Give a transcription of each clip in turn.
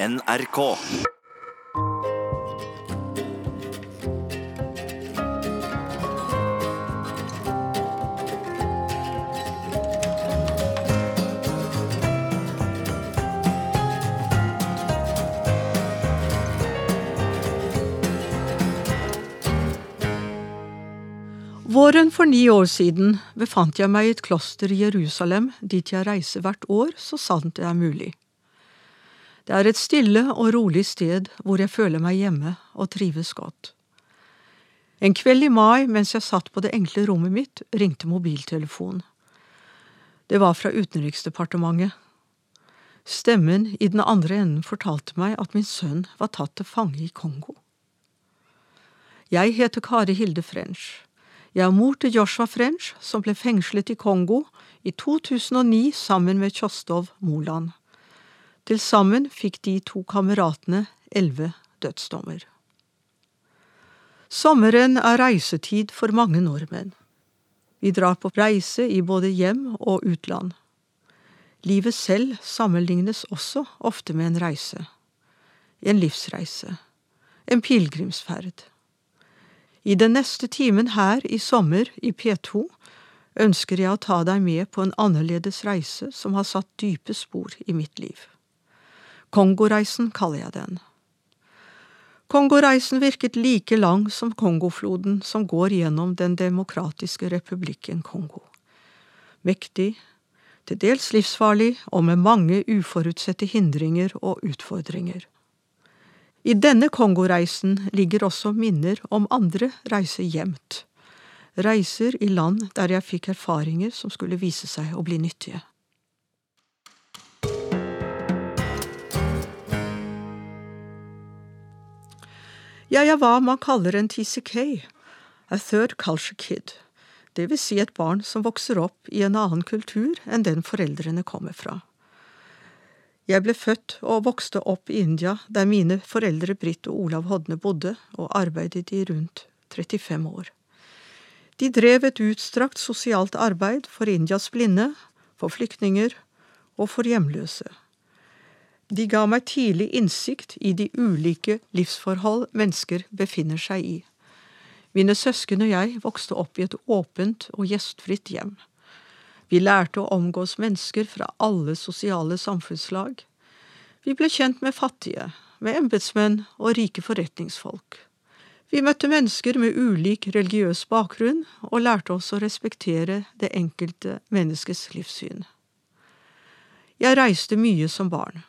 NRK. Våren for ni år siden befant jeg meg i et kloster i Jerusalem, dit jeg reiser hvert år så sant det er mulig. Det er et stille og rolig sted hvor jeg føler meg hjemme og trives godt. En kveld i mai mens jeg satt på det enkle rommet mitt, ringte mobiltelefonen. Det var fra Utenriksdepartementet. Stemmen i den andre enden fortalte meg at min sønn var tatt til fange i Kongo. Jeg heter Kari Hilde French. Jeg er mor til Joshua French, som ble fengslet i Kongo i 2009 sammen med Kjostov Moland. Til sammen fikk de to kameratene elleve dødsdommer. Sommeren er reisetid for mange nordmenn. Vi drar på reise i både hjem og utland. Livet selv sammenlignes også ofte med en reise. En livsreise. En pilegrimsferd. I den neste timen her i sommer i P2 ønsker jeg å ta deg med på en annerledes reise som har satt dype spor i mitt liv. Kongoreisen kaller jeg den. Kongoreisen virket like lang som Kongofloden som går gjennom Den demokratiske republikken Kongo. Mektig, til dels livsfarlig og med mange uforutsette hindringer og utfordringer. I denne Kongoreisen ligger også minner om andre reiser gjemt. Reiser i land der jeg fikk erfaringer som skulle vise seg å bli nyttige. Jeg er hva man kaller en TCK, a third culture kid, det vil si et barn som vokser opp i en annen kultur enn den foreldrene kommer fra. Jeg ble født og vokste opp i India, der mine foreldre Britt og Olav Hodne bodde og arbeidet i rundt 35 år. De drev et utstrakt sosialt arbeid for Indias blinde, for flyktninger og for hjemløse. De ga meg tidlig innsikt i de ulike livsforhold mennesker befinner seg i. Mine søsken og jeg vokste opp i et åpent og gjestfritt hjem. Vi lærte å omgås mennesker fra alle sosiale samfunnslag. Vi ble kjent med fattige, med embetsmenn og rike forretningsfolk. Vi møtte mennesker med ulik religiøs bakgrunn og lærte oss å respektere det enkelte menneskes livssyn. Jeg reiste mye som barn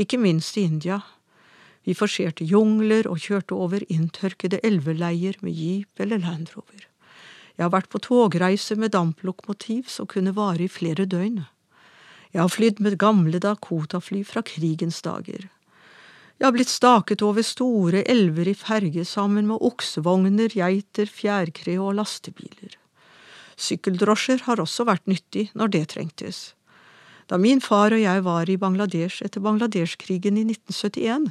ikke minst i India. Vi forserte jungler og kjørte over inntørkede elveleier med jeep eller landrover. Jeg har vært på togreise med damplokomotiv som kunne vare i flere døgn. Jeg har flydd med gamle Dakota-fly fra krigens dager. Jeg har blitt staket over store elver i ferge sammen med oksevogner, geiter, fjærkre og lastebiler. Sykkeldrosjer har også vært nyttig når det trengtes. Da min far og jeg var i Bangladesh etter Bangladesh-krigen i 1971,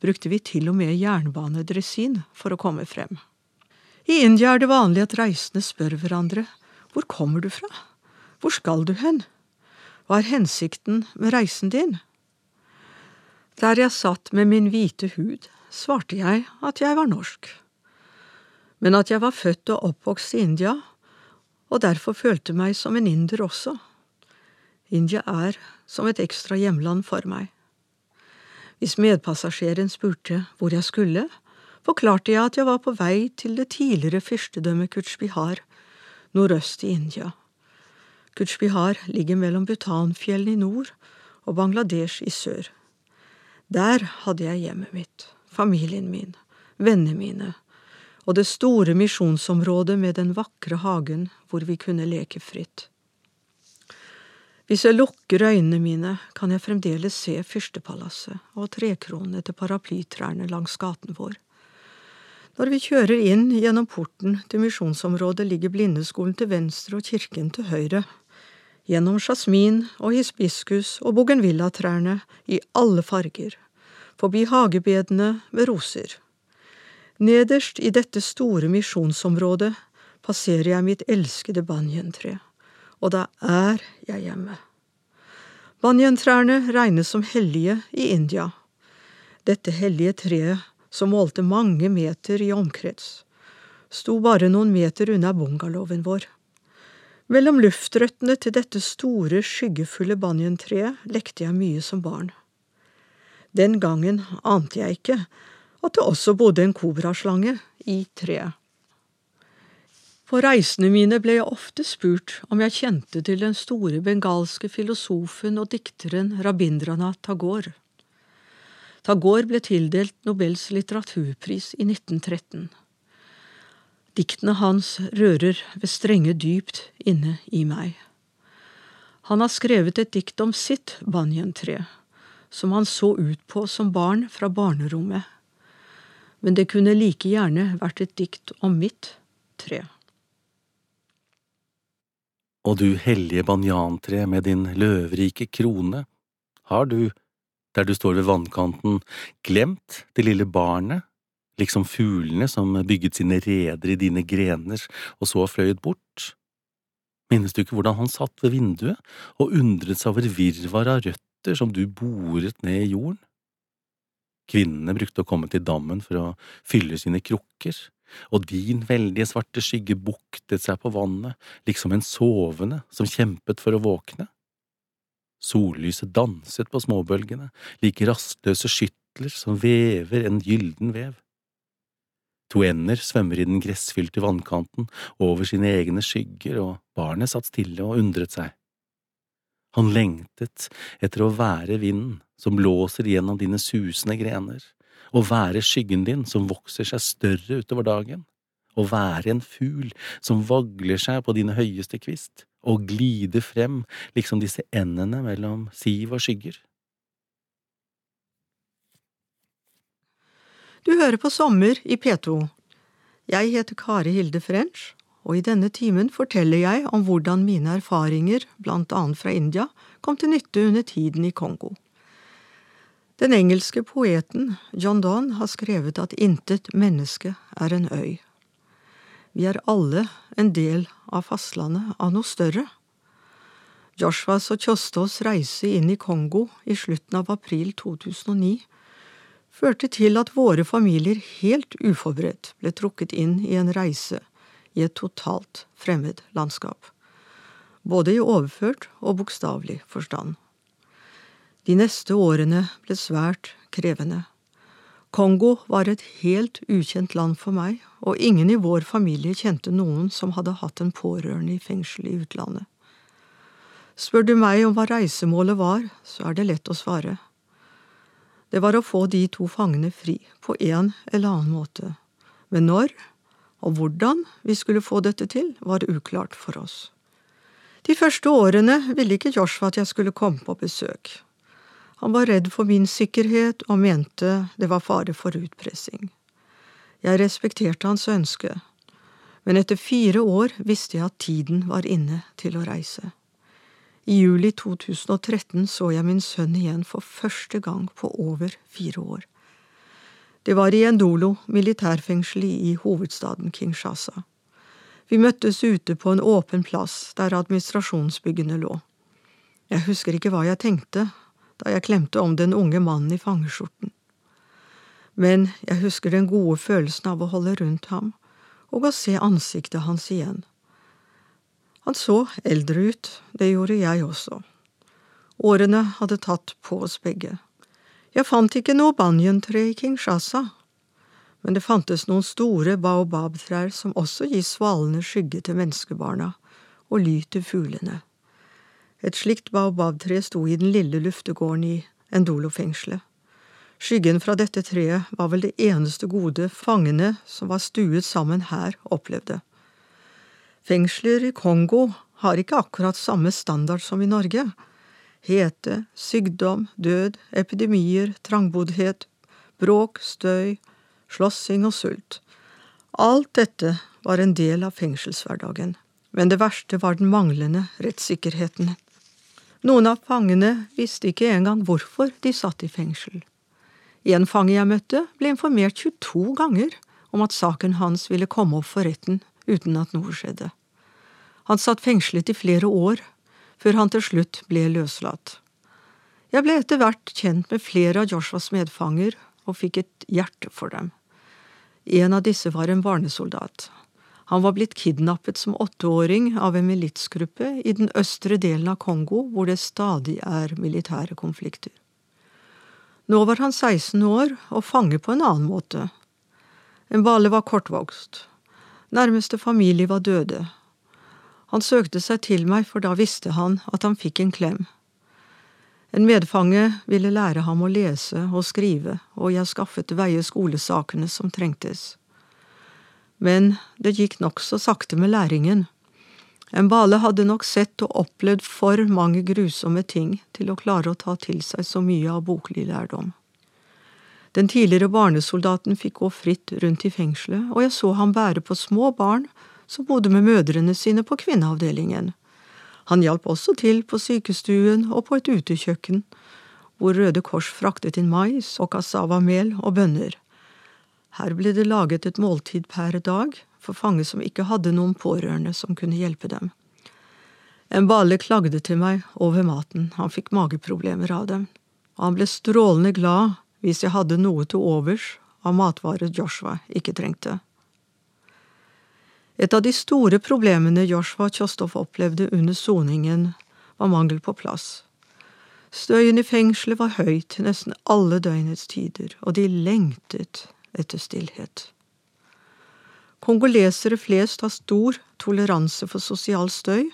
brukte vi til og med jernbanedresin for å komme frem. I India er det vanlig at reisende spør hverandre hvor kommer du fra, hvor skal du hen, hva er hensikten med reisen din? Der jeg satt med min hvite hud, svarte jeg at jeg var norsk, men at jeg var født og oppvokst i India, og derfor følte meg som en inder også. India er som et ekstra hjemland for meg. Hvis medpassasjeren spurte hvor jeg skulle, forklarte jeg at jeg var på vei til det tidligere fyrstedømmet Kutsjbihar, nordøst i India. Kutsjbihar ligger mellom Bhutanfjellene i nord og Bangladesh i sør. Der hadde jeg hjemmet mitt, familien min, vennene mine, og det store misjonsområdet med den vakre hagen hvor vi kunne leke fritt. Hvis jeg lukker øynene mine, kan jeg fremdeles se fyrstepalasset og trekronene til paraplytrærne langs gaten vår. Når vi kjører inn gjennom porten til misjonsområdet, ligger blindeskolen til venstre og kirken til høyre. Gjennom jasmin og hispiskus og bougainvillatrærne i alle farger. Forbi hagebedene med roser. Nederst i dette store misjonsområdet passerer jeg mitt elskede banyantre og da er jeg hjemme. Banyantrærne regnes som hellige i India. Dette hellige treet, som målte mange meter i omkrets, sto bare noen meter unna bungalowen vår. Mellom luftrøttene til dette store, skyggefulle banjantreet lekte jeg mye som barn. Den gangen ante jeg ikke at det også bodde en kobraslange i treet. På reisene mine ble jeg ofte spurt om jeg kjente til den store bengalske filosofen og dikteren Rabindranath Tagore. Tagore ble tildelt Nobels litteraturpris i 1913. Diktene hans rører ved strenge dypt inne i meg. Han har skrevet et dikt om sitt banyantre, som han så ut på som barn fra barnerommet. Men det kunne like gjerne vært et dikt om mitt tre. Og du hellige banyantre med din løvrike krone, har du, der du står ved vannkanten, glemt det lille barnet, liksom fuglene som bygget sine reder i dine grener og så fløyet bort? Minnes du ikke hvordan han satt ved vinduet og undret seg over virvaret av røtter som du boret ned i jorden? Kvinnene brukte å komme til dammen for å fylle sine krukker, og din veldige svarte skygge buktet seg på vannet, liksom en sovende som kjempet for å våkne. Sollyset danset på småbølgene, like rastløse skytler som vever en gylden vev. To ender svømmer i den gressfylte vannkanten over sine egne skygger, og barnet satt stille og undret seg. Han lengtet etter å være vinden som blåser gjennom dine susende grener, å være skyggen din som vokser seg større utover dagen, å være en fugl som vagler seg på dine høyeste kvist, og glider frem liksom disse endene mellom siv og skygger. Du hører på Sommer i P2. Jeg heter Kari Hilde French, og i denne timen forteller jeg om hvordan mine erfaringer, blant annet fra India, kom til nytte under tiden i Kongo. Den engelske poeten John Donne har skrevet at intet menneske er en øy. Vi er alle en del av fastlandet av noe større. Joshuas og Kjostås reise inn i Kongo i slutten av april 2009 førte til at våre familier helt uforberedt ble trukket inn i en reise i et totalt fremmed landskap, både i overført og bokstavelig forstand. De neste årene ble svært krevende. Kongo var et helt ukjent land for meg, og ingen i vår familie kjente noen som hadde hatt en pårørende i fengsel i utlandet. Spør du meg om hva reisemålet var, så er det lett å svare. Det var å få de to fangene fri, på en eller annen måte. Men når og hvordan vi skulle få dette til, var uklart for oss. De første årene ville ikke Joshua at jeg skulle komme på besøk. Han var redd for min sikkerhet og mente det var fare for utpressing. Jeg respekterte hans ønske, men etter fire år visste jeg at tiden var inne til å reise. I juli 2013 så jeg min sønn igjen for første gang på over fire år. Det var i Endolo militærfengsel i hovedstaden Kinshasa. Vi møttes ute på en åpen plass der administrasjonsbyggene lå. Jeg husker ikke hva jeg tenkte, da jeg klemte om den unge mannen i fangeskjorten. Men jeg husker den gode følelsen av å holde rundt ham og å se ansiktet hans igjen. Han så eldre ut, det gjorde jeg også. Årene hadde tatt på oss begge. Jeg fant ikke noe banjantre i Kinshasa, men det fantes noen store baobabtrær som også gir svalende skygge til menneskebarna og ly til fuglene. Et slikt baobabtre sto i den lille luftegården i Endolo-fengselet. Skyggen fra dette treet var vel det eneste gode fangene som var stuet sammen her, opplevde. Fengsler i Kongo har ikke akkurat samme standard som i Norge. Hete, sykdom, død, epidemier, trangboddhet, bråk, støy, slåssing og sult. Alt dette var en del av fengselshverdagen, men det verste var den manglende rettssikkerheten. Noen av fangene visste ikke engang hvorfor de satt i fengsel. En fange jeg møtte, ble informert 22 ganger om at saken hans ville komme opp for retten uten at noe skjedde. Han satt fengslet i flere år, før han til slutt ble løslatt. Jeg ble etter hvert kjent med flere av Joshuas medfanger, og fikk et hjerte for dem. En av disse var en barnesoldat. Han var blitt kidnappet som åtteåring av en militsgruppe i den østre delen av Kongo, hvor det stadig er militære konflikter. Nå var han 16 år og fange på en annen måte. En bale var kortvokst. Nærmeste familie var døde. Han søkte seg til meg, for da visste han at han fikk en klem. En medfange ville lære ham å lese og skrive, og jeg skaffet veie skolesakene som trengtes. Men det gikk nokså sakte med læringen. En bale hadde nok sett og opplevd for mange grusomme ting til å klare å ta til seg så mye av boklig lærdom. Den tidligere barnesoldaten fikk gå fritt rundt i fengselet, og jeg så ham bære på små barn som bodde med mødrene sine på kvinneavdelingen. Han hjalp også til på sykestuen og på et utekjøkken, hvor Røde Kors fraktet inn mais og kassavamel og bønner. Her ble det laget et måltid per dag for fange som ikke hadde noen pårørende som kunne hjelpe dem. En bale klagde til meg over maten, han fikk mageproblemer av dem, og han ble strålende glad hvis jeg hadde noe til overs av matvarer Joshua ikke trengte. Et av de store problemene Joshua Tjostov opplevde under soningen, var mangel på plass. Støyen i fengselet var høy til nesten alle døgnets tider, og de lengtet etter stillhet. Kongolesere flest har stor toleranse for sosial støy,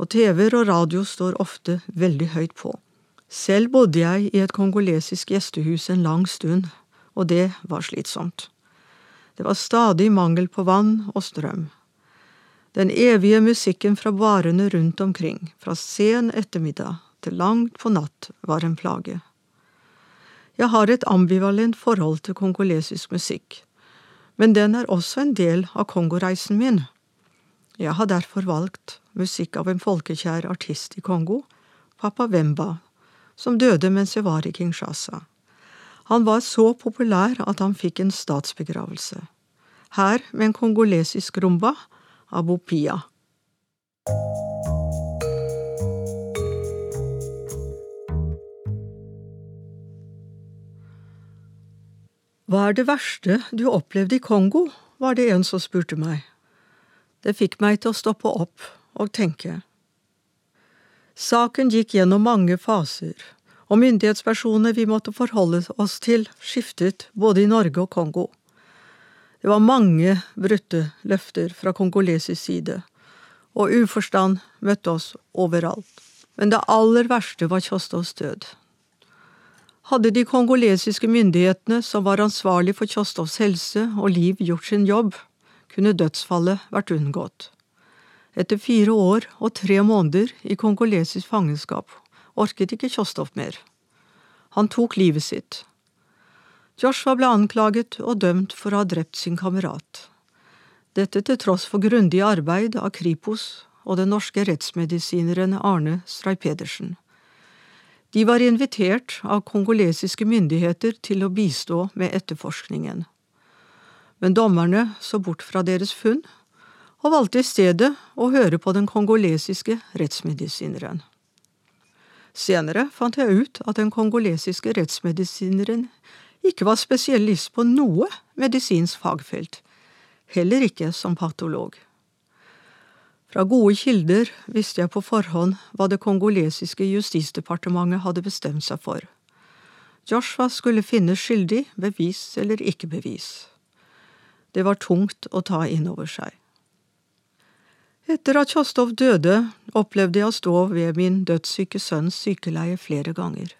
og TV-er og radio står ofte veldig høyt på. Selv bodde jeg i et kongolesisk gjestehus en lang stund, og det var slitsomt. Det var stadig mangel på vann og strøm. Den evige musikken fra barene rundt omkring, fra sen ettermiddag til langt på natt, var en plage. Jeg har et ambivalent forhold til kongolesisk musikk, men den er også en del av kongoreisen min. Jeg har derfor valgt musikk av en folkekjær artist i Kongo, Papa Wemba, som døde mens jeg var i Kinshasa. Han var så populær at han fikk en statsbegravelse. Her med en kongolesisk rumba, Abopia. Hva er det verste du opplevde i Kongo, var det en som spurte meg. Det fikk meg til å stoppe opp og tenke. Saken gikk gjennom mange faser, og myndighetspersoner vi måtte forholde oss til, skiftet både i Norge og Kongo. Det var mange brutte løfter fra kongolesisk side, og uforstand møtte oss overalt. Men det aller verste var Kjostovs død. Hadde de kongolesiske myndighetene som var ansvarlig for Kjostovs helse og liv gjort sin jobb, kunne dødsfallet vært unngått. Etter fire år og tre måneder i kongolesisk fangenskap orket ikke Kjostov mer. Han tok livet sitt. Joshua ble anklaget og dømt for å ha drept sin kamerat. Dette til tross for grundig arbeid av Kripos og den norske rettsmedisineren Arne Stray Pedersen. De var invitert av kongolesiske myndigheter til å bistå med etterforskningen. Men dommerne så bort fra deres funn, og valgte i stedet å høre på den kongolesiske rettsmedisineren. Senere fant jeg ut at den kongolesiske rettsmedisineren ikke var spesialist på noe medisinsk fagfelt, heller ikke som patolog. Fra gode kilder visste jeg på forhånd hva det kongolesiske justisdepartementet hadde bestemt seg for. Joshua skulle finnes skyldig, bevis eller ikke bevis. Det var tungt å ta inn over seg. Etter at Kjostov døde, opplevde jeg å stå ved min dødssyke sønns sykeleie flere ganger.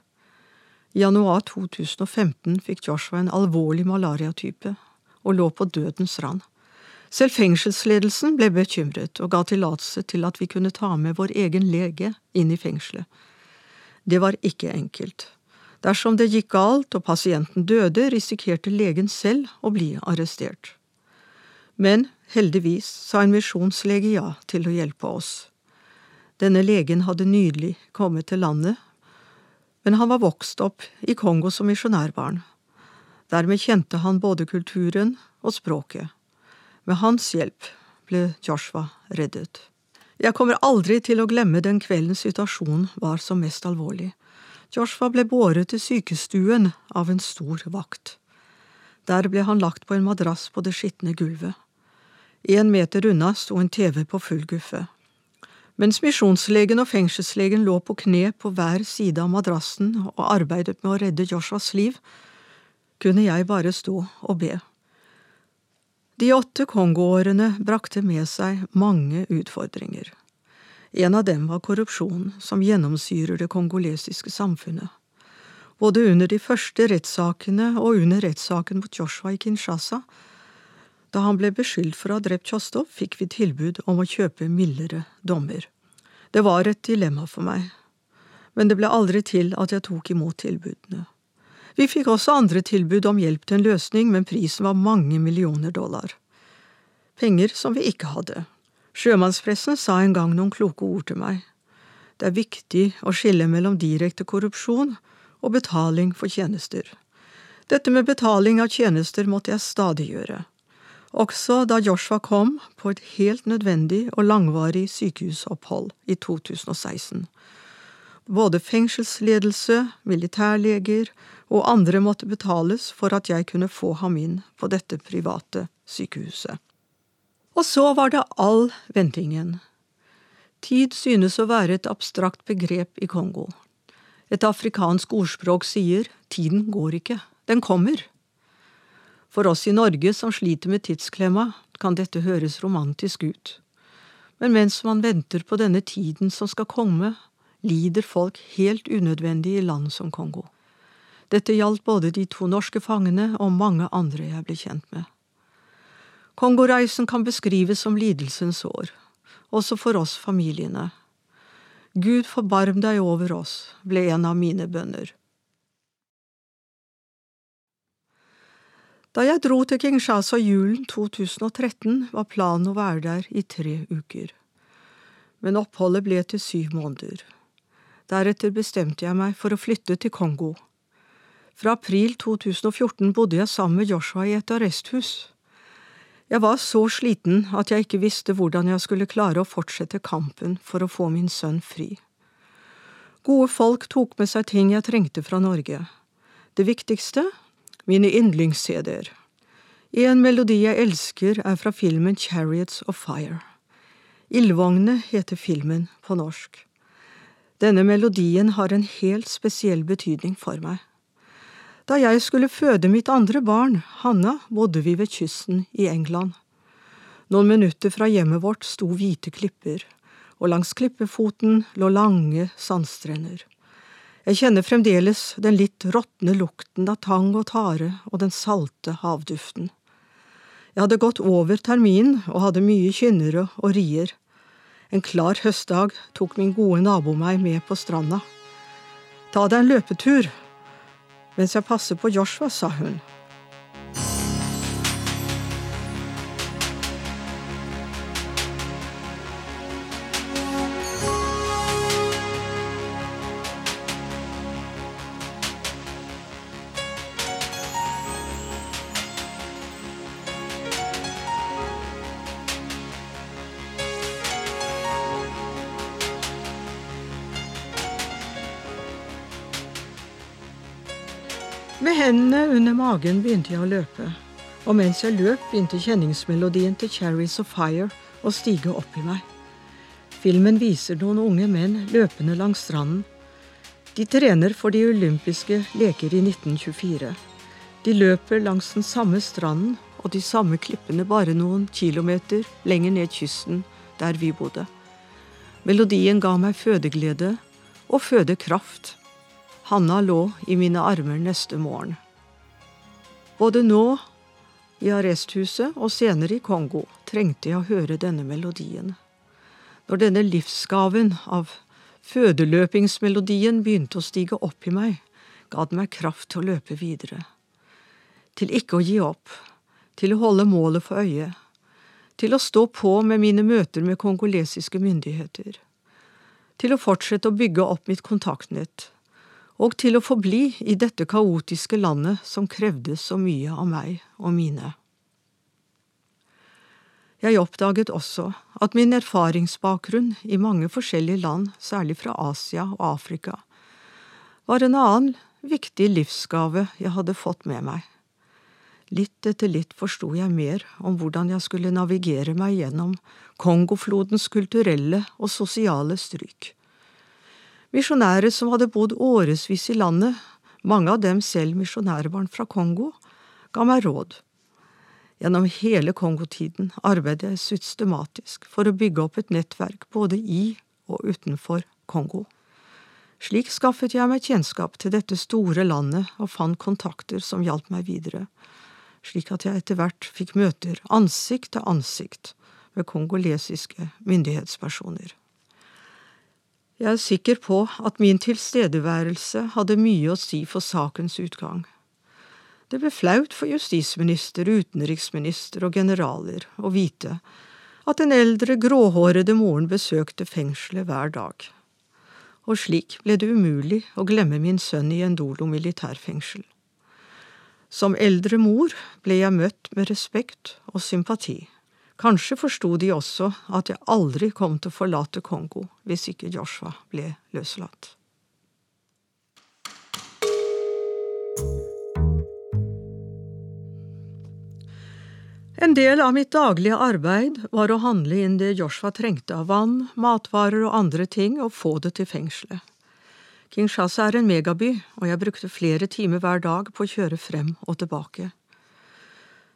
I januar 2015 fikk Joshua en alvorlig malariatype og lå på dødens rand. Selv fengselsledelsen ble bekymret og ga tillatelse til at vi kunne ta med vår egen lege inn i fengselet. Det var ikke enkelt. Dersom det gikk galt og pasienten døde, risikerte legen selv å bli arrestert. Men heldigvis sa en misjonslege ja til å hjelpe oss. Denne legen hadde nylig kommet til landet, men han var vokst opp i Kongo som misjonærbarn. Dermed kjente han både kulturen og språket. Med hans hjelp ble Joshua reddet. Jeg kommer aldri til å glemme den kvelden situasjonen var som mest alvorlig. Joshua ble båret til sykestuen av en stor vakt. Der ble han lagt på en madrass på det skitne gulvet. En meter unna sto en TV på full guffe. Mens misjonslegen og fengselslegen lå på kne på hver side av madrassen og arbeidet med å redde Joshuas liv, kunne jeg bare stå og be. De åtte Kongo-årene brakte med seg mange utfordringer. En av dem var korrupsjon, som gjennomsyrer det kongolesiske samfunnet. Både under de første rettssakene og under rettssaken mot Joshua i Kinshasa. Da han ble beskyldt for å ha drept Kjostov, fikk vi tilbud om å kjøpe mildere dommer. Det var et dilemma for meg, men det ble aldri til at jeg tok imot tilbudene. Vi fikk også andre tilbud om hjelp til en løsning, men prisen var mange millioner dollar. Penger som vi ikke hadde. Sjømannspressen sa en gang noen kloke ord til meg. Det er viktig å skille mellom direkte korrupsjon og betaling for tjenester. Dette med betaling av tjenester måtte jeg stadig gjøre, også da Joshua kom på et helt nødvendig og langvarig sykehusopphold i 2016. Både fengselsledelse, militærleger og andre måtte betales for at jeg kunne få ham inn på dette private sykehuset. Og så var det all ventingen. Tid synes å være et abstrakt begrep i Kongo. Et afrikansk ordspråk sier tiden går ikke, den kommer. For oss i Norge som sliter med tidsklemma, kan dette høres romantisk ut. Men mens man venter på denne tiden som skal komme, lider folk helt unødvendig i land som Kongo. Dette gjaldt både de to norske fangene og mange andre jeg ble kjent med. Kongoreisen kan beskrives som lidelsens år, også for oss familiene. Gud forbarm deg over oss, ble en av mine bønner. Da jeg dro til Kinshasa julen 2013, var planen å være der i tre uker. Men oppholdet ble til syv måneder. Deretter bestemte jeg meg for å flytte til Kongo. Fra april 2014 bodde jeg sammen med Joshua i et arresthus. Jeg var så sliten at jeg ikke visste hvordan jeg skulle klare å fortsette kampen for å få min sønn fri. Gode folk tok med seg ting jeg trengte fra Norge. Det viktigste mine yndlings-CD-er. En melodi jeg elsker, er fra filmen Chariots of Fire. Ildvogne heter filmen på norsk. Denne melodien har en helt spesiell betydning for meg. Da jeg skulle føde mitt andre barn, Hanna, bodde vi ved kysten i England. Noen minutter fra hjemmet vårt sto hvite klipper, og langs klippefoten lå lange sandstrender. Jeg kjenner fremdeles den litt råtne lukten av tang og tare og den salte havduften. Jeg hadde gått over terminen og hadde mye kynnere og rier. En klar høstdag tok min gode nabo meg med på stranda. Ta deg en løpetur, mens jeg passer på Joshua, sa hun. Under magen begynte jeg å løpe, og mens jeg løp, begynte kjenningsmelodien til Cherries of Fire å stige opp i meg. Filmen viser noen unge menn løpende langs stranden. De trener for de olympiske leker i 1924. De løper langs den samme stranden og de samme klippene bare noen kilometer lenger ned kysten der vi bodde. Melodien ga meg fødeglede og fødekraft. Hanna lå i mine armer neste morgen. Både nå, i arresthuset og senere i Kongo, trengte jeg å høre denne melodien. Når denne livsgaven av fødeløpingsmelodien begynte å stige opp i meg, ga den meg kraft til å løpe videre. Til ikke å gi opp, til å holde målet for øye, til å stå på med mine møter med kongolesiske myndigheter, til å fortsette å bygge opp mitt kontaktnett, og til å forbli i dette kaotiske landet som krevde så mye av meg og mine. Jeg oppdaget også at min erfaringsbakgrunn i mange forskjellige land, særlig fra Asia og Afrika, var en annen viktig livsgave jeg hadde fått med meg. Litt etter litt forsto jeg mer om hvordan jeg skulle navigere meg gjennom Kongoflodens kulturelle og sosiale stryk. Misjonærer som hadde bodd årevis i landet, mange av dem selv misjonærbarn fra Kongo, ga meg råd. Gjennom hele Kongotiden arbeidet jeg systematisk for å bygge opp et nettverk både i og utenfor Kongo. Slik skaffet jeg meg kjennskap til dette store landet og fant kontakter som hjalp meg videre, slik at jeg etter hvert fikk møter ansikt til ansikt med kongolesiske myndighetspersoner. Jeg er sikker på at min tilstedeværelse hadde mye å si for sakens utgang. Det ble flaut for justisminister, utenriksminister og generaler å vite at den eldre, gråhårede moren besøkte fengselet hver dag. Og slik ble det umulig å glemme min sønn i Endolo militærfengsel. Som eldre mor ble jeg møtt med respekt og sympati. Kanskje forsto de også at jeg aldri kom til å forlate Kongo hvis ikke Joshua ble løslatt. En del av mitt daglige arbeid var å handle inn det Joshua trengte av vann, matvarer og andre ting, og få det til fengselet. Kinshasa er en megaby, og jeg brukte flere timer hver dag på å kjøre frem og tilbake.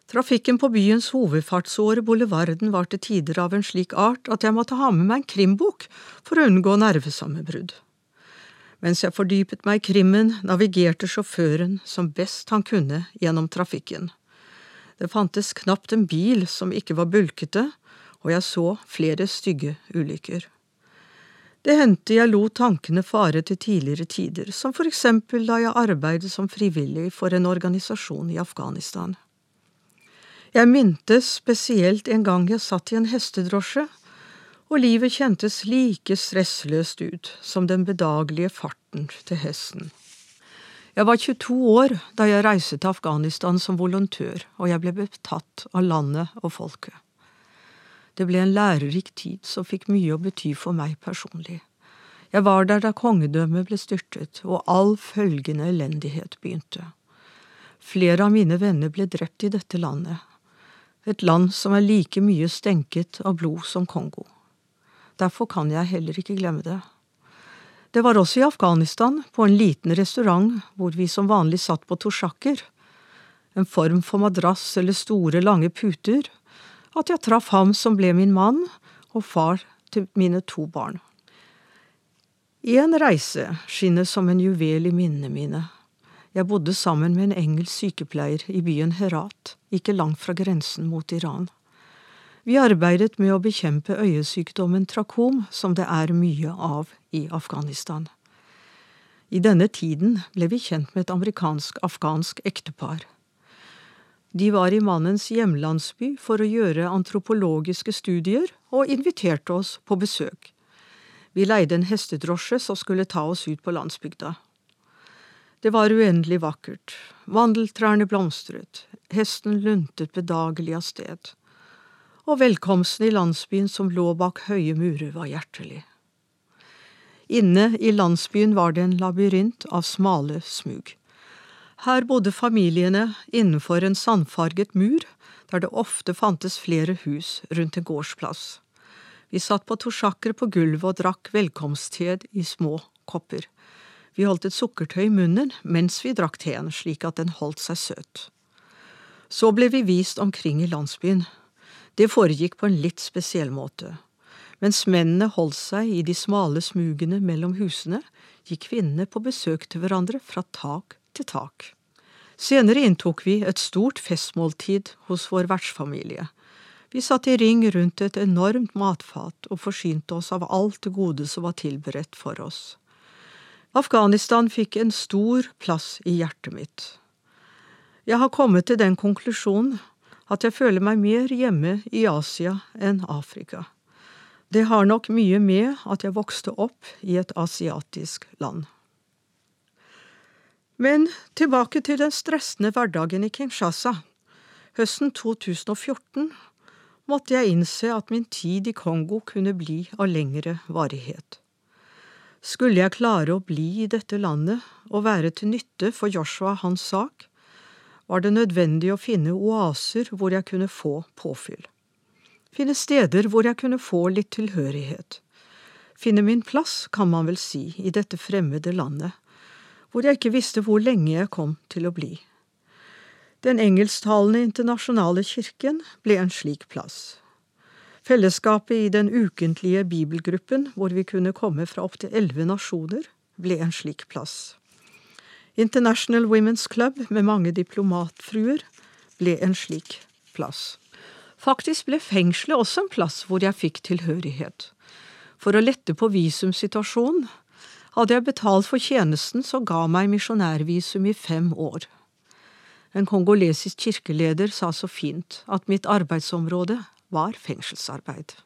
Trafikken på byens hovedfartsåre, Boulevarden, var til tider av en slik art at jeg måtte ha med meg en krimbok for å unngå nervesammenbrudd. Mens jeg fordypet meg i krimmen, navigerte sjåføren som best han kunne gjennom trafikken. Det fantes knapt en bil som ikke var bulkete, og jeg så flere stygge ulykker. Det hendte jeg lot tankene fare til tidligere tider, som for eksempel da jeg arbeidet som frivillig for en organisasjon i Afghanistan. Jeg mintes spesielt en gang jeg satt i en hestedrosje, og livet kjentes like stressløst ut som den bedagelige farten til hesten. Jeg var 22 år da jeg reiste til Afghanistan som volontør, og jeg ble betatt av landet og folket. Det ble en lærerik tid som fikk mye å bety for meg personlig. Jeg var der da kongedømmet ble styrtet og all følgende elendighet begynte. Flere av mine venner ble drept i dette landet, et land som er like mye stenket av blod som Kongo. Derfor kan jeg heller ikke glemme det. Det var også i Afghanistan, på en liten restaurant hvor vi som vanlig satt på tosjakker, en form for madrass eller store, lange puter, at jeg traff ham som ble min mann og far til mine to barn. En reise skinner som en juvel i minnene mine. Jeg bodde sammen med en engelsk sykepleier i byen Herat, ikke langt fra grensen mot Iran. Vi arbeidet med å bekjempe øyesykdommen trakom, som det er mye av i Afghanistan. I denne tiden ble vi kjent med et amerikansk-afghansk ektepar. De var i mannens hjemlandsby for å gjøre antropologiske studier, og inviterte oss på besøk. Vi leide en hestedrosje som skulle ta oss ut på landsbygda. Det var uendelig vakkert, vandeltrærne blomstret, hesten luntet bedagelig av sted, og velkomsten i landsbyen som lå bak høye murer, var hjertelig. Inne i landsbyen var det en labyrint av smale smug. Her bodde familiene innenfor en sandfarget mur, der det ofte fantes flere hus rundt en gårdsplass. Vi satt på tosjakker på gulvet og drakk velkomsttid i små kopper. Vi holdt et sukkertøy i munnen mens vi drakk teen, slik at den holdt seg søt. Så ble vi vist omkring i landsbyen. Det foregikk på en litt spesiell måte. Mens mennene holdt seg i de smale smugene mellom husene, gikk kvinnene på besøk til hverandre fra tak til tak. Senere inntok vi et stort festmåltid hos vår vertsfamilie. Vi satt i ring rundt et enormt matfat og forsynte oss av alt det gode som var tilberedt for oss. Afghanistan fikk en stor plass i hjertet mitt. Jeg har kommet til den konklusjonen at jeg føler meg mer hjemme i Asia enn Afrika. Det har nok mye med at jeg vokste opp i et asiatisk land. Men tilbake til den stressende hverdagen i Kinshasa. Høsten 2014 måtte jeg innse at min tid i Kongo kunne bli av lengre varighet. Skulle jeg klare å bli i dette landet og være til nytte for Joshua hans sak, var det nødvendig å finne oaser hvor jeg kunne få påfyll. Finne steder hvor jeg kunne få litt tilhørighet. Finne min plass, kan man vel si, i dette fremmede landet, hvor jeg ikke visste hvor lenge jeg kom til å bli. Den engelsktalende internasjonale kirken ble en slik plass. Fellesskapet i den ukentlige bibelgruppen, hvor vi kunne komme fra opptil elleve nasjoner, ble en slik plass. International Women's Club med mange diplomatfruer ble en slik plass. Faktisk ble fengselet også en plass hvor jeg fikk tilhørighet. For å lette på visumsituasjonen hadde jeg betalt for tjenesten som ga meg misjonærvisum i fem år. En kongolesisk kirkeleder sa så fint at mitt arbeidsområde var fengselsarbeid.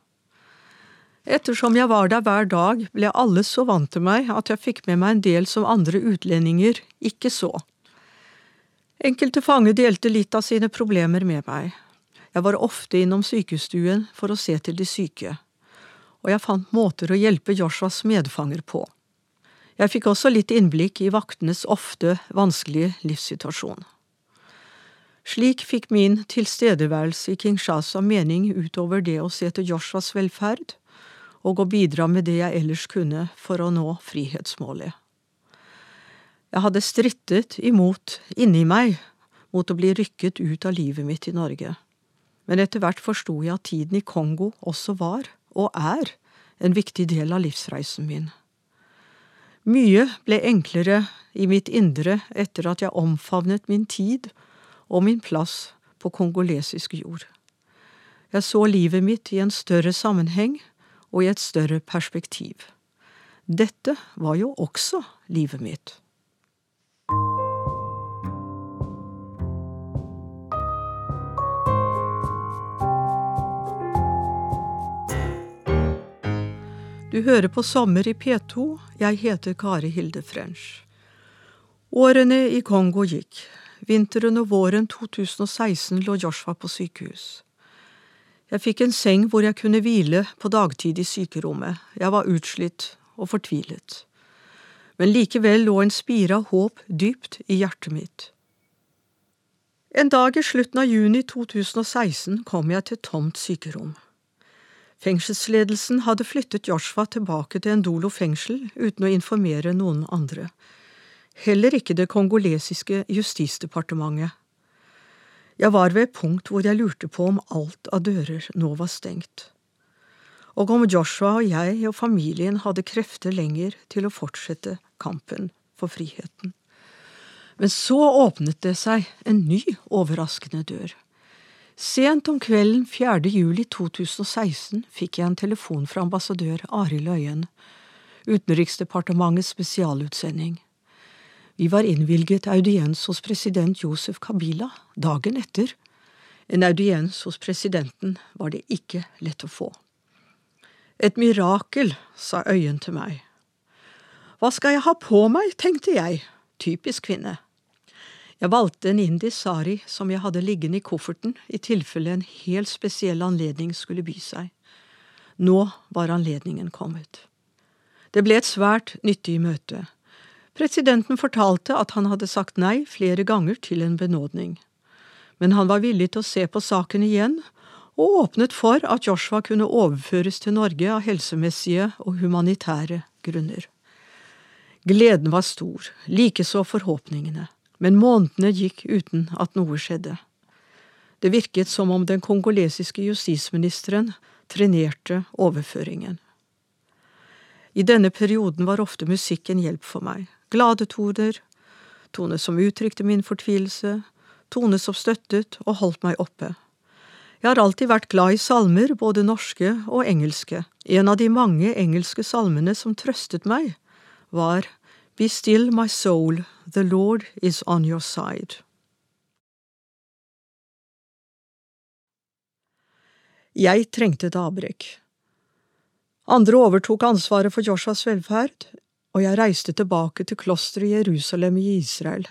Ettersom jeg var der hver dag, ble alle så vant til meg at jeg fikk med meg en del som andre utlendinger ikke så. Enkelte fanger delte litt av sine problemer med meg. Jeg var ofte innom sykestuen for å se til de syke, og jeg fant måter å hjelpe Joshuas medfanger på. Jeg fikk også litt innblikk i vaktenes ofte vanskelige livssituasjon. Slik fikk min tilstedeværelse i Kinshasa mening utover det å se til Joshuas velferd og å bidra med det jeg ellers kunne for å nå frihetsmålet. Jeg hadde strittet imot inni meg mot å bli rykket ut av livet mitt i Norge, men etter hvert forsto jeg at tiden i Kongo også var, og er, en viktig del av livsreisen min. Mye ble enklere i mitt indre etter at jeg omfavnet min tid og min plass på kongolesisk jord. Jeg så livet mitt i en større sammenheng og i et større perspektiv. Dette var jo også livet mitt. Du hører på Sommer i P2, jeg heter Kari Hilde French. Årene i Kongo gikk, Vinteren og våren 2016 lå Joshua på sykehus. Jeg fikk en seng hvor jeg kunne hvile på dagtid i sykerommet, jeg var utslitt og fortvilet. Men likevel lå en spire av håp dypt i hjertet mitt. En dag i slutten av juni 2016 kom jeg til tomt sykerom. Fengselsledelsen hadde flyttet Joshua tilbake til Endolo fengsel uten å informere noen andre heller ikke det kongolesiske justisdepartementet. Jeg var ved et punkt hvor jeg lurte på om alt av dører nå var stengt, og om Joshua og jeg og familien hadde krefter lenger til å fortsette kampen for friheten. Men så åpnet det seg en ny overraskende dør. Sent om kvelden 4. juli 2016 fikk jeg en telefon fra ambassadør Arild Øyen, Utenriksdepartementets spesialutsending. Vi var innvilget audiens hos president Josef Kabila dagen etter. En audiens hos presidenten var det ikke lett å få. Et mirakel, sa Øyen til meg. Hva skal jeg ha på meg, tenkte jeg, typisk kvinne. Jeg valgte en indisk sari som jeg hadde liggende i kofferten i tilfelle en helt spesiell anledning skulle by seg. Nå var anledningen kommet. Det ble et svært nyttig møte. Presidenten fortalte at han hadde sagt nei flere ganger til en benådning, men han var villig til å se på saken igjen, og åpnet for at Joshua kunne overføres til Norge av helsemessige og humanitære grunner. Gleden var stor, likeså forhåpningene, men månedene gikk uten at noe skjedde. Det virket som om den kongolesiske justisministeren trenerte overføringen. I denne perioden var ofte musikk en hjelp for meg glade toner, tone som uttrykte min fortvilelse, tone som støttet og holdt meg oppe. Jeg har alltid vært glad i salmer, både norske og engelske. En av de mange engelske salmene som trøstet meg, var Be still, my soul, the Lord is on your side. Jeg trengte et avbrekk. Andre overtok ansvaret for Joshuas velferd, og jeg reiste tilbake til klosteret i Jerusalem i Israel,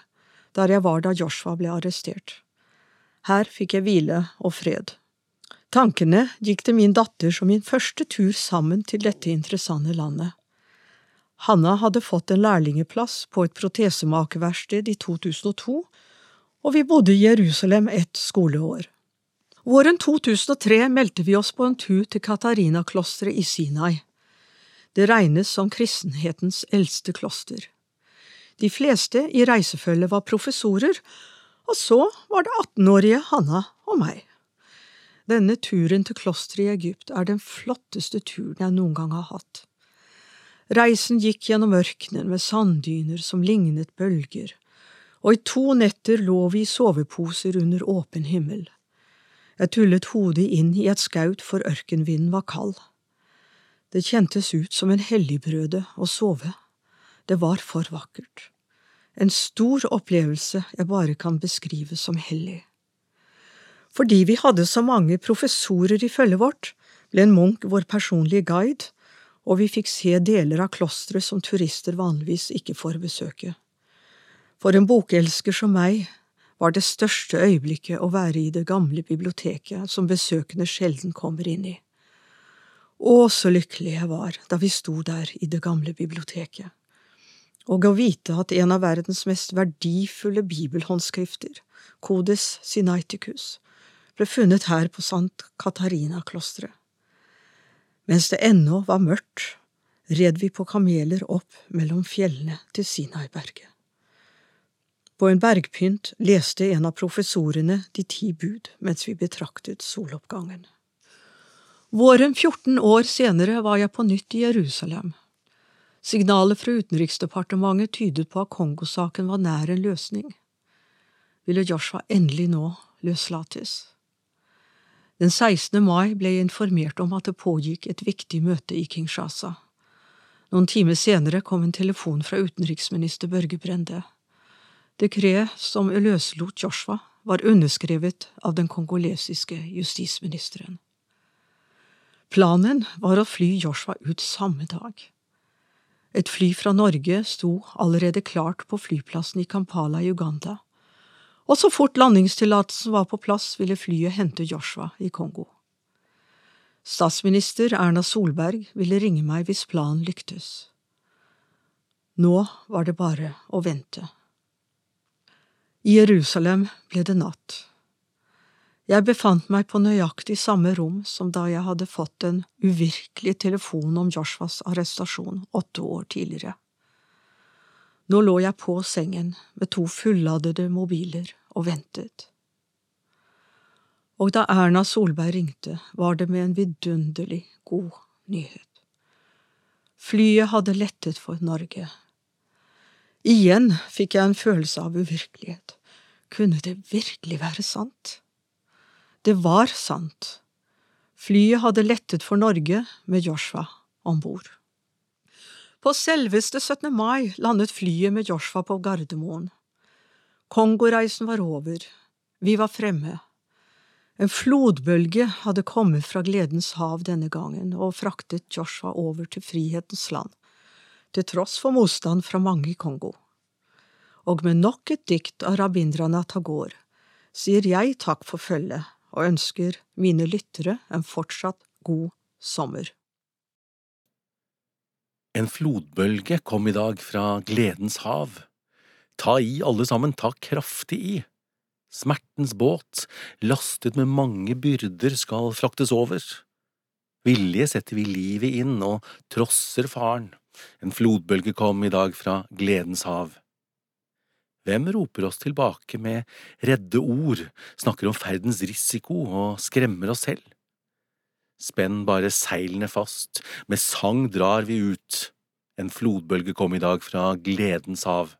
der jeg var da Joshua ble arrestert. Her fikk jeg hvile og fred. Tankene gikk til min datter som min første tur sammen til dette interessante landet. Hanna hadde fått en lærlingeplass på et protesemakerverksted i 2002, og vi bodde i Jerusalem ett skoleår. Våren 2003 meldte vi oss på en tur til Katarina-klosteret i Sinai. Det regnes som kristenhetens eldste kloster. De fleste i reisefølget var professorer, og så var det 18-årige Hanna og meg. Denne turen til klosteret i Egypt er den flotteste turen jeg noen gang har hatt. Reisen gikk gjennom ørkenen med sanddyner som lignet bølger, og i to netter lå vi i soveposer under åpen himmel. Jeg tullet hodet inn i et skaut, for ørkenvinden var kald. Det kjentes ut som en helligbrøde å sove. Det var for vakkert. En stor opplevelse jeg bare kan beskrive som hellig. Fordi vi hadde så mange professorer i følget vårt, ble en munk vår personlige guide, og vi fikk se deler av klosteret som turister vanligvis ikke får besøke. For en bokelsker som meg var det største øyeblikket å være i det gamle biblioteket som besøkende sjelden kommer inn i. Å, så lykkelig jeg var da vi sto der i det gamle biblioteket. Og å vite at en av verdens mest verdifulle bibelhåndskrifter, Codes Sinaiticus, ble funnet her på Sant Katarina-klosteret. Mens det ennå var mørkt, red vi på kameler opp mellom fjellene til Sinai-berget. På en bergpynt leste en av professorene De ti bud mens vi betraktet soloppgangen. Våren 14 år senere var jeg på nytt i Jerusalem. Signalet fra Utenriksdepartementet tydet på at Kongosaken var nær en løsning. Ville Joshua endelig nå løslates? Den 16. mai ble jeg informert om at det pågikk et viktig møte i Kinshasa. Noen timer senere kom en telefon fra utenriksminister Børge Brende. Dekretet som løslot Joshua, var underskrevet av den kongolesiske justisministeren. Planen var å fly Joshua ut samme dag. Et fly fra Norge sto allerede klart på flyplassen i Kampala i Uganda og så fort landingstillatelsen var på plass, ville flyet hente Joshua i Kongo. Statsminister Erna Solberg ville ringe meg hvis planen lyktes. Nå var det bare å vente. I Jerusalem ble det natt. Jeg befant meg på nøyaktig samme rom som da jeg hadde fått en uvirkelig telefon om Joshuas arrestasjon åtte år tidligere. Nå lå jeg på sengen med to fulladede mobiler og ventet. Og da Erna Solberg ringte, var det med en vidunderlig god nyhet. Flyet hadde lettet for Norge. Igjen fikk jeg en følelse av uvirkelighet. Kunne det virkelig være sant? Det var sant. Flyet hadde lettet for Norge med Joshua om bord. På selveste 17. mai landet flyet med Joshua på Gardermoen. Kongoreisen var over, vi var fremme. En flodbølge hadde kommet fra Gledens hav denne gangen og fraktet Joshua over til frihetens land, til tross for motstand fra mange i Kongo. Og med nok et dikt av Rabindranath Tagore sier jeg takk for følget og ønsker mine lyttere en fortsatt god sommer. En flodbølge kom i dag fra Gledens hav. Ta i, alle sammen, ta kraftig i. Smertens båt, lastet med mange byrder, skal fraktes over. Vilje setter vi livet inn og trosser faren. En flodbølge kom i dag fra gledens hav. Hvem roper oss tilbake med redde ord, snakker om ferdens risiko og skremmer oss selv? Spenn bare seilene fast, med sang drar vi ut. En flodbølge kom i dag fra gledens hav.